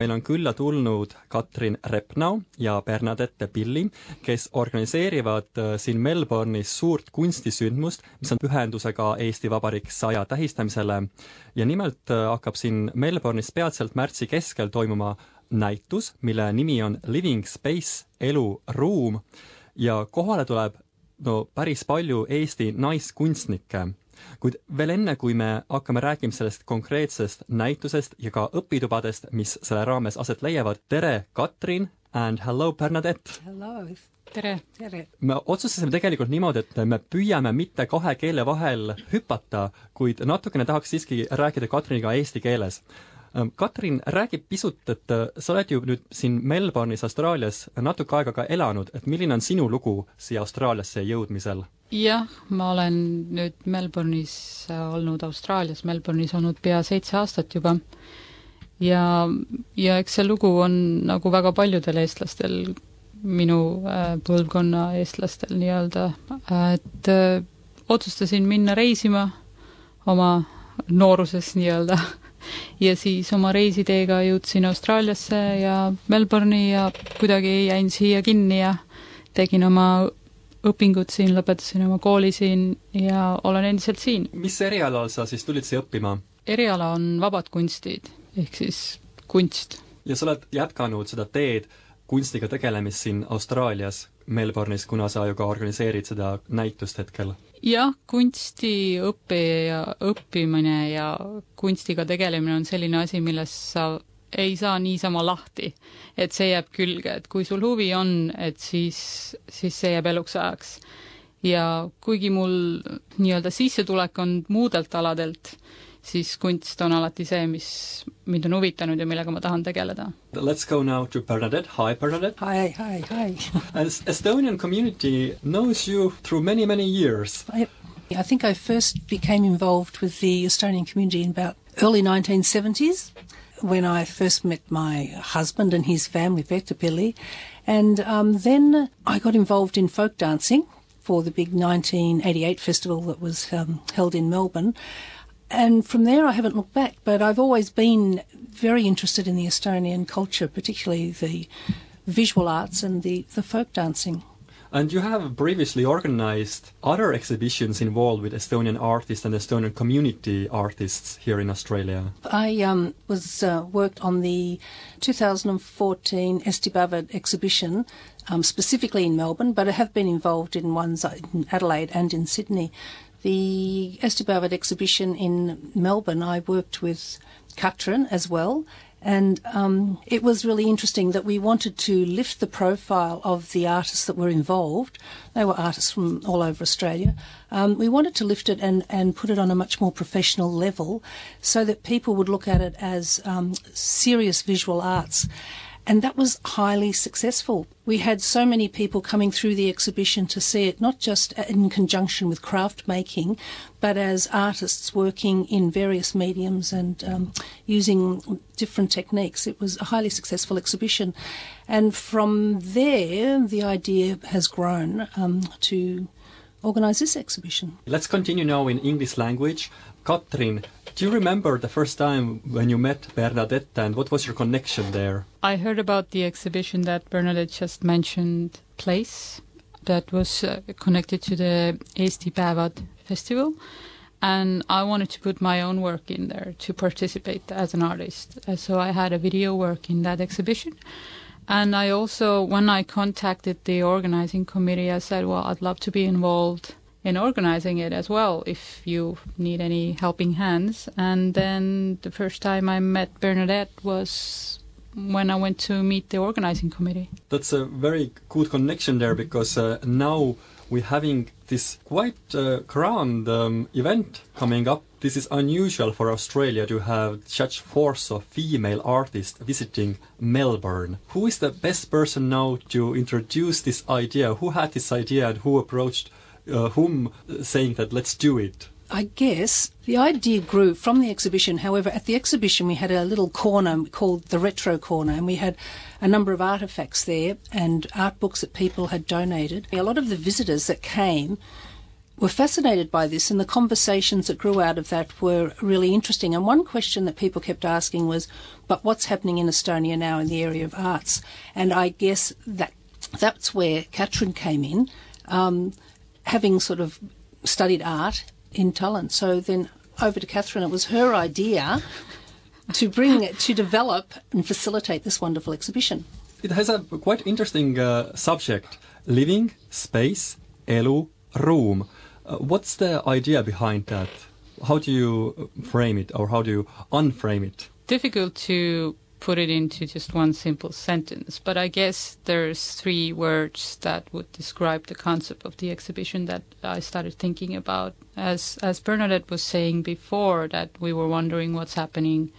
meil on külla tulnud Katrin Repnau ja Bernadette Pilli, kes organiseerivad äh, siin Melbourne'is suurt kunstisündmust, mis on pühendusega Eesti Vabariik saja tähistamisele. ja nimelt äh, hakkab siin Melbourne'is peatselt märtsi keskel toimuma näitus, mille nimi on Living Space, eluruum ja kohale tuleb no päris palju Eesti naiskunstnikke kuid veel enne, kui me hakkame rääkima sellest konkreetsest näitusest ja ka õpitubadest, mis selle raames aset leiavad, tere, Katrin and hello, Bernadette! Hello! tere! tere! me otsustasime tegelikult niimoodi, et me püüame mitte kahe keele vahel hüpata, kuid natukene tahaks siiski rääkida Katriniga eesti keeles Katrin, räägi pisut, et sa oled ju nüüd siin Melbourne'is, Austraalias natuke aega ka elanud, et milline on sinu lugu siia Austraaliasse jõudmisel? jah, ma olen nüüd Melbourne'is olnud, Austraalias Melbourne'is olnud pea seitse aastat juba. Ja, ja eks see lugu on nagu väga paljudel eestlastel, minu äh, põlvkonna eestlastel nii-öelda, et äh, otsustasin minna reisima oma nooruses nii-öelda ja siis oma reisiteega jõudsin Austraaliasse ja Melbourne'i ja kuidagi jäin siia kinni ja tegin oma õpingud siin, lõpetasin oma kooli siin ja olen endiselt siin. mis erialal sa siis tulid siia õppima? eriala on vabad kunstid, ehk siis kunst. ja sa oled jätkanud seda teed kunstiga tegelemist siin Austraalias, Melbourne'is, kuna sa ju ka organiseerid seda näitust hetkel? Jah, kunstiõpe ja õppimine ja kunstiga tegelemine on selline asi, millest sa ei saa niisama lahti. et see jääb külge, et kui sul huvi on, et siis, siis see jääb eluks ajaks. ja kuigi mul nii-öelda sissetulek on muudelt aladelt, siis kunst on alati see, mis mind on huvitanud ja millega ma tahan tegeleda. Let's go now to Bernadette. Hi Bernadette. Hi, hi, hi. As Estonian community knows you through many, many years. I, I think I first became involved with the Estonian community in about early 1970s when I first met my husband and his family, Vettapilli. And um, then I got involved in folk dancing for the big 1988 festival that was um, held in Melbourne. And from there, I haven't looked back, but I've always been very interested in the Estonian culture, particularly the visual arts and the, the folk dancing. And you have previously organized other exhibitions involved with Estonian artists and Estonian community artists here in Australia. I um, was uh, worked on the 2014 Eesti Päevad exhibition, um, specifically in Melbourne, but I have been involved in ones in Adelaide and in Sydney. The Päevad exhibition in Melbourne, I worked with Katrin as well, and um, it was really interesting that we wanted to lift the profile of the artists that were involved. They were artists from all over Australia. Um, we wanted to lift it and, and put it on a much more professional level so that people would look at it as um, serious visual arts. And that was highly successful. We had so many people coming through the exhibition to see it, not just in conjunction with craft making, but as artists working in various mediums and um, using different techniques. It was a highly successful exhibition. And from there, the idea has grown um, to organise this exhibition. Let's continue now in English language. Katrin, do you remember the first time when you met Bernadette and what was your connection there? I heard about the exhibition that Bernadette just mentioned, Place, that was uh, connected to the Eesti Päevad festival. And I wanted to put my own work in there to participate as an artist. Uh, so I had a video work in that exhibition. And I also, when I contacted the organizing committee, I said, well, I'd love to be involved in organizing it as well if you need any helping hands. And then the first time I met Bernadette was when I went to meet the organizing committee. That's a very good connection there because uh, now we're having this quite uh, grand um, event coming up. This is unusual for Australia to have such force of female artists visiting Melbourne. Who is the best person now to introduce this idea? Who had this idea and who approached uh, whom saying that let's do it? I guess the idea grew from the exhibition. However, at the exhibition, we had a little corner called the Retro Corner, and we had a number of artifacts there and art books that people had donated. A lot of the visitors that came were fascinated by this, and the conversations that grew out of that were really interesting. And one question that people kept asking was, "But what's happening in Estonia now in the area of arts?" And I guess that that's where Katrin came in, um, having sort of studied art in Tallinn. So then over to Katrin, it was her idea to bring it to develop and facilitate this wonderful exhibition. It has a quite interesting uh, subject: living space, elu, ruum. Uh, what's the idea behind that? How do you frame it, or how do you unframe it? Difficult to put it into just one simple sentence, but I guess there's three words that would describe the concept of the exhibition that I started thinking about. As as Bernadette was saying before, that we were wondering what's happening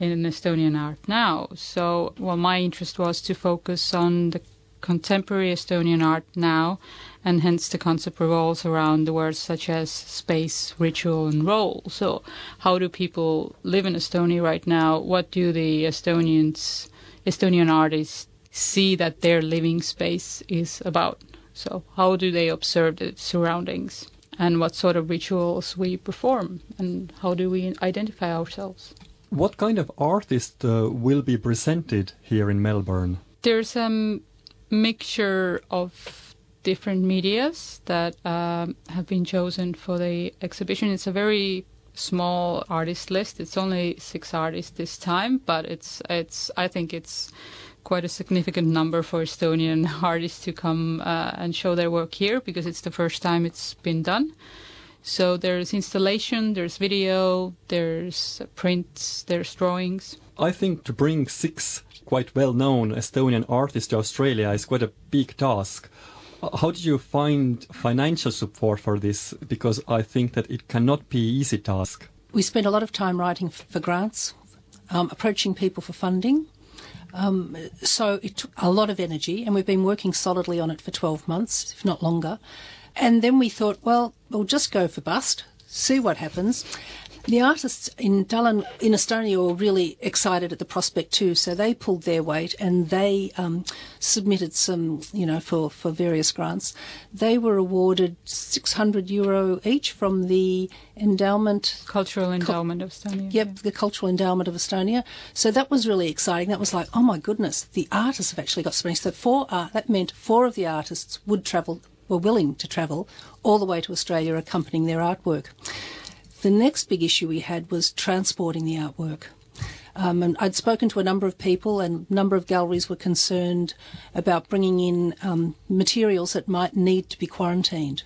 in Estonian art now. So, well, my interest was to focus on the contemporary Estonian art now, and hence the concept revolves around the words such as space, ritual, and role. So, how do people live in Estonia right now? What do the Estonians, Estonian artists, see that their living space is about? So, how do they observe the surroundings? And what sort of rituals we perform, and how do we identify ourselves? What kind of artist uh, will be presented here in Melbourne? There's a mixture of different medias that um, have been chosen for the exhibition. It's a very small artist list. It's only six artists this time, but it's it's. I think it's quite a significant number for Estonian artists to come uh, and show their work here because it's the first time it's been done. So there's installation, there's video, there's prints, there's drawings. I think to bring six quite well-known Estonian artists to Australia is quite a big task. How did you find financial support for this? Because I think that it cannot be an easy task. We spent a lot of time writing for grants, um, approaching people for funding. Um, so it took a lot of energy, and we've been working solidly on it for 12 months, if not longer. And then we thought, well, we'll just go for bust, see what happens. The artists in Tallinn, in Estonia, were really excited at the prospect too, so they pulled their weight and they um, submitted some, you know, for, for various grants. They were awarded 600 euro each from the endowment. Cultural Endowment of Estonia. Yep, the Cultural Endowment of Estonia. So that was really exciting. That was like, oh my goodness, the artists have actually got some money. So four, uh, that meant four of the artists would travel were willing to travel all the way to Australia accompanying their artwork. The next big issue we had was transporting the artwork. Um, and I'd spoken to a number of people, and a number of galleries were concerned about bringing in um, materials that might need to be quarantined.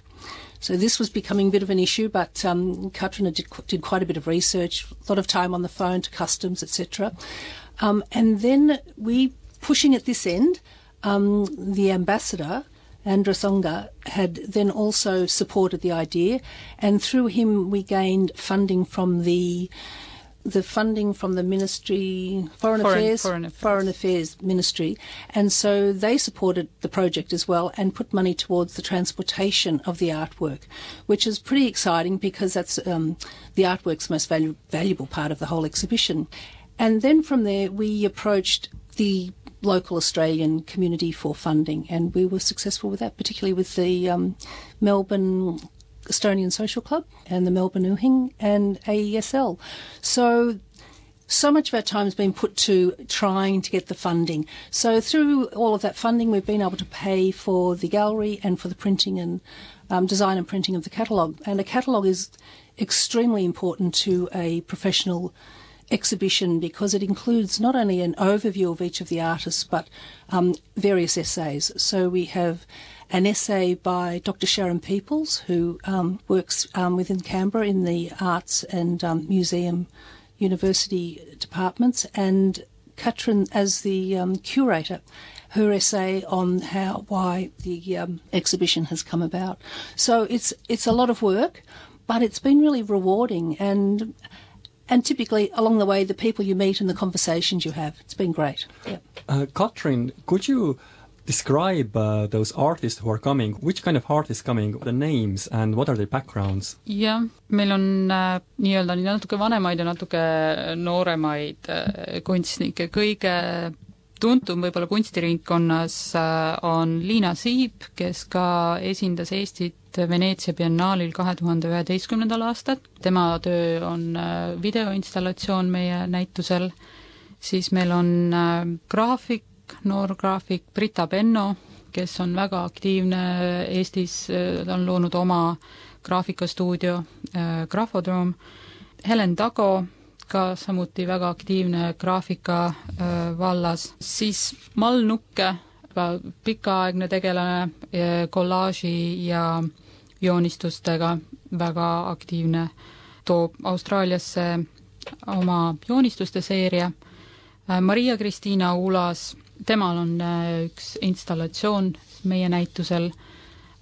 So this was becoming a bit of an issue, but um, Katrina did, did quite a bit of research, a lot of time on the phone to customs, etc. Um, and then we, pushing at this end, um, the ambassador Andres Unga had then also supported the idea, and through him we gained funding from the the funding from the Ministry Foreign, Foreign- Affairs Foreign Affairs. Foreign Affairs Ministry, and so they supported the project as well and put money towards the transportation of the artwork, which is pretty exciting because that's um, the artwork's most valu- valuable part of the whole exhibition. And then from there we approached the local Australian community for funding, and we were successful with that, particularly with the um, Melbourne Estonian Social Club and the Melbourne Uhing and AESL. So so much of our time has been put to trying to get the funding. So through all of that funding, we've been able to pay for the gallery and for the printing and um, design and printing of the catalogue. And a catalogue is extremely important to a professional exhibition because it includes not only an overview of each of the artists but um, various essays. So we have an essay by Dr. Sharon Peoples, who um, works um, within Canberra in the arts and um, museum university departments, and Katrin as the um, curator. Her essay on how why the um, exhibition has come about. So it's it's a lot of work, but it's been really rewarding and and typically along the way the people you meet and the conversations you have. It's been great. Yeah. Uh, Katrin, could you describe uh, those artists who are coming? Which kind of artists coming? The names and what are their backgrounds? jah, meil on äh, nii-öelda nii natuke vanemaid ja natuke nooremaid äh, kunstnikke, kõige tuntum võib-olla kunstiringkonnas on Liina Siip, kes ka esindas Eestit Veneetsia biennaalil kahe tuhande üheteistkümnendal aastal, tema töö on videoinstallatsioon meie näitusel, siis meil on graafik, noor graafik Brita Benno, kes on väga aktiivne Eestis, ta on loonud oma graafikastuudio äh, Grafodroom, Helen Tago, ka samuti väga aktiivne graafika äh, vallas, siis Mal Nukke, pikaaegne tegelane kollaaži ja joonistustega, väga aktiivne, toob Austraaliasse oma joonistuste seeria, äh, Maria-Kristiina Ulas, temal on üks installatsioon meie näitusel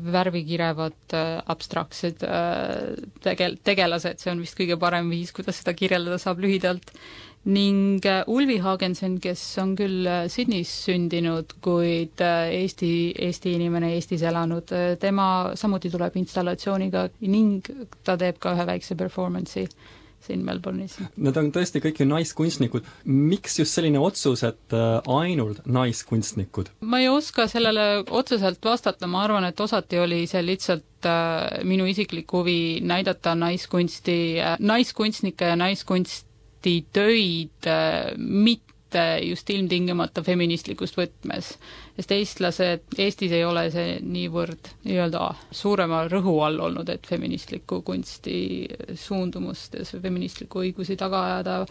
värvikirevad äh, abstraktsed äh, tegel-, tegelased, see on vist kõige parem viis, kuidas seda kirjeldada saab lühidalt, ning äh, Ulvi Hagensen, kes on küll Sydneys sündinud, kuid Eesti, Eesti inimene, Eestis elanud, tema samuti tuleb installatsiooniga ning ta teeb ka ühe väikse performance'i siin Melbourne'is. Nad on tõesti kõik ju naiskunstnikud. miks just selline otsus, et äh, ainult naiskunstnikud? ma ei oska sellele otseselt vastata, ma arvan, et osati oli see lihtsalt äh, minu isiklik huvi näidata naiskunsti äh,, naiskunstnikke ja naiskunsti töid mitte mitte just ilmtingimata feministlikust võtmes. sest eestlased, Eestis ei ole see niivõrd nii-öelda suurema rõhu all olnud, et feministlikku kunsti suundumust ja feministlikku õigusi taga ajada,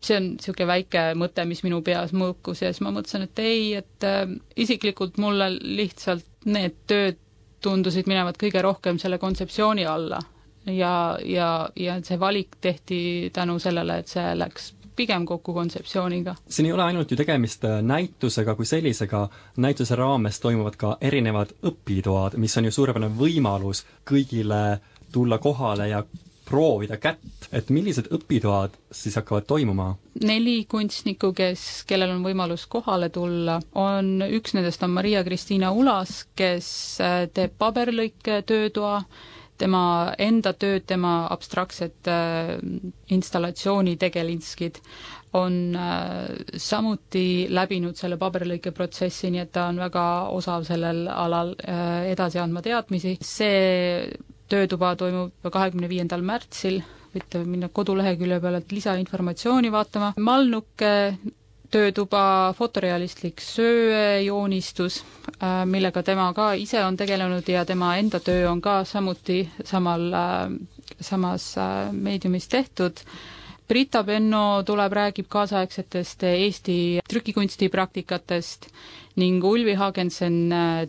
see on niisugune väike mõte, mis minu peas mõõkus ja siis ma mõtlesin, et ei, et äh, isiklikult mulle lihtsalt need tööd tundusid minevat kõige rohkem selle kontseptsiooni alla ja, ja, ja see valik tehti tänu sellele, et see läks pigem kokku kontseptsiooniga. siin ei ole ainult ju tegemist äh, näitusega kui sellisega, näituse raames toimuvad ka erinevad õpitoad, mis on ju suurepärane võimalus kõigile tulla kohale ja proovida kätt, et millised õpitoad siis hakkavad toimuma? neli kunstnikku, kes, kellel on võimalus kohale tulla, on, üks nendest on Maria-Kristiina Ulas, kes äh, teeb paberlõike töötoa, tema enda tööd, tema abstraktsed äh, installatsiooni tegelinskid on äh, samuti läbinud selle paberilõike protsessi, nii et ta on väga osav sellel alal äh, edasi andma teadmisi. see töötuba toimub kahekümne viiendal märtsil, võite minna kodulehekülje peale lisainformatsiooni vaatama. Malnuke töötuba fotorealistlik söejoonistus, äh, millega tema ka ise on tegelenud ja tema enda töö on ka samuti samal, äh, samas äh, meediumis tehtud. Brita Benno tuleb, räägib kaasaegsetest Eesti trükikunsti praktikatest ning Ulvi Hagensen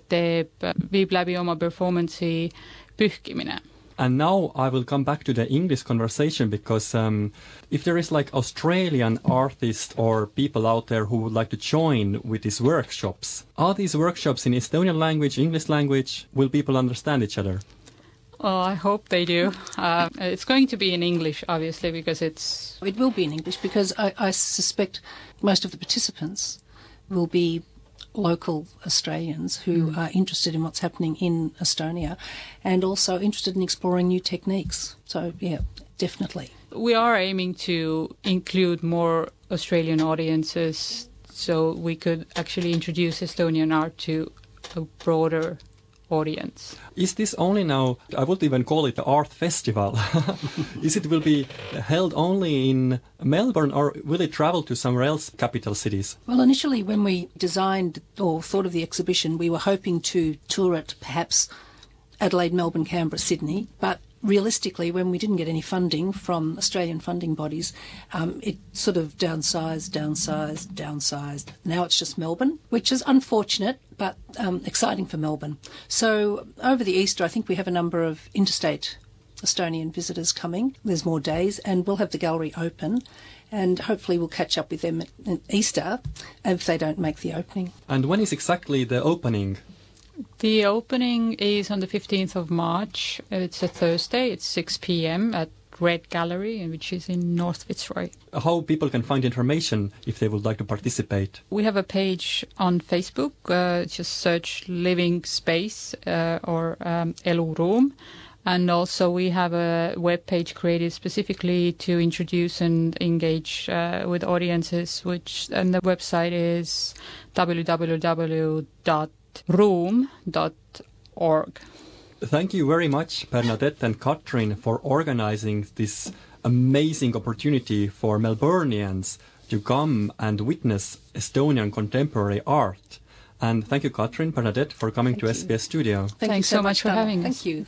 teeb, viib läbi oma performance'i Pühkimine And now I will come back to the English conversation because um, if there is like Australian artists or people out there who would like to join with these workshops, are these workshops in Estonian language, English language? Will people understand each other? Well, I hope they do. Uh, it's going to be in English, obviously, because it's. It will be in English because I, I suspect most of the participants will be local Australians who mm. are interested in what's happening in Estonia and also interested in exploring new techniques. So, yeah, definitely. We are aiming to include more Australian audiences so we could actually introduce Estonian art to a broader audience. Is this only now, I would even call it the art festival, is it will be held only in Melbourne or will it travel to somewhere else, capital cities? Well, initially when we designed or thought of the exhibition, we were hoping to tour it perhaps Adelaide, Melbourne, Canberra, Sydney, but realistically, when we didn't get any funding from Australian funding bodies, um, it sort of downsized, downsized, downsized. Now it's just Melbourne, which is unfortunate but um, exciting for Melbourne. So over the Easter, I think we have a number of interstate Estonian visitors coming. There's more days, and we'll have the gallery open. And hopefully, we'll catch up with them at Easter if they don't make the opening. And when is exactly the opening? The opening is on the 15th of March. It's a Thursday. It's 6 p.m. at Red Gallery, which is in North Fitzroy. How people can find information if they would like to participate? We have a page on Facebook. Uh, just search Living Space uh, or um, Elu Ruum And also we have a web page created specifically to introduce and engage uh, with audiences, which and the website is www.room.org. Thank you very much, Bernadette and Katrin, for organizing this amazing opportunity for Melburnians to come and witness Estonian contemporary art. And thank you, Katrin, Bernadette, for coming Thank to you. SBS Studio. Thank Thanks you so much for having having Thank you.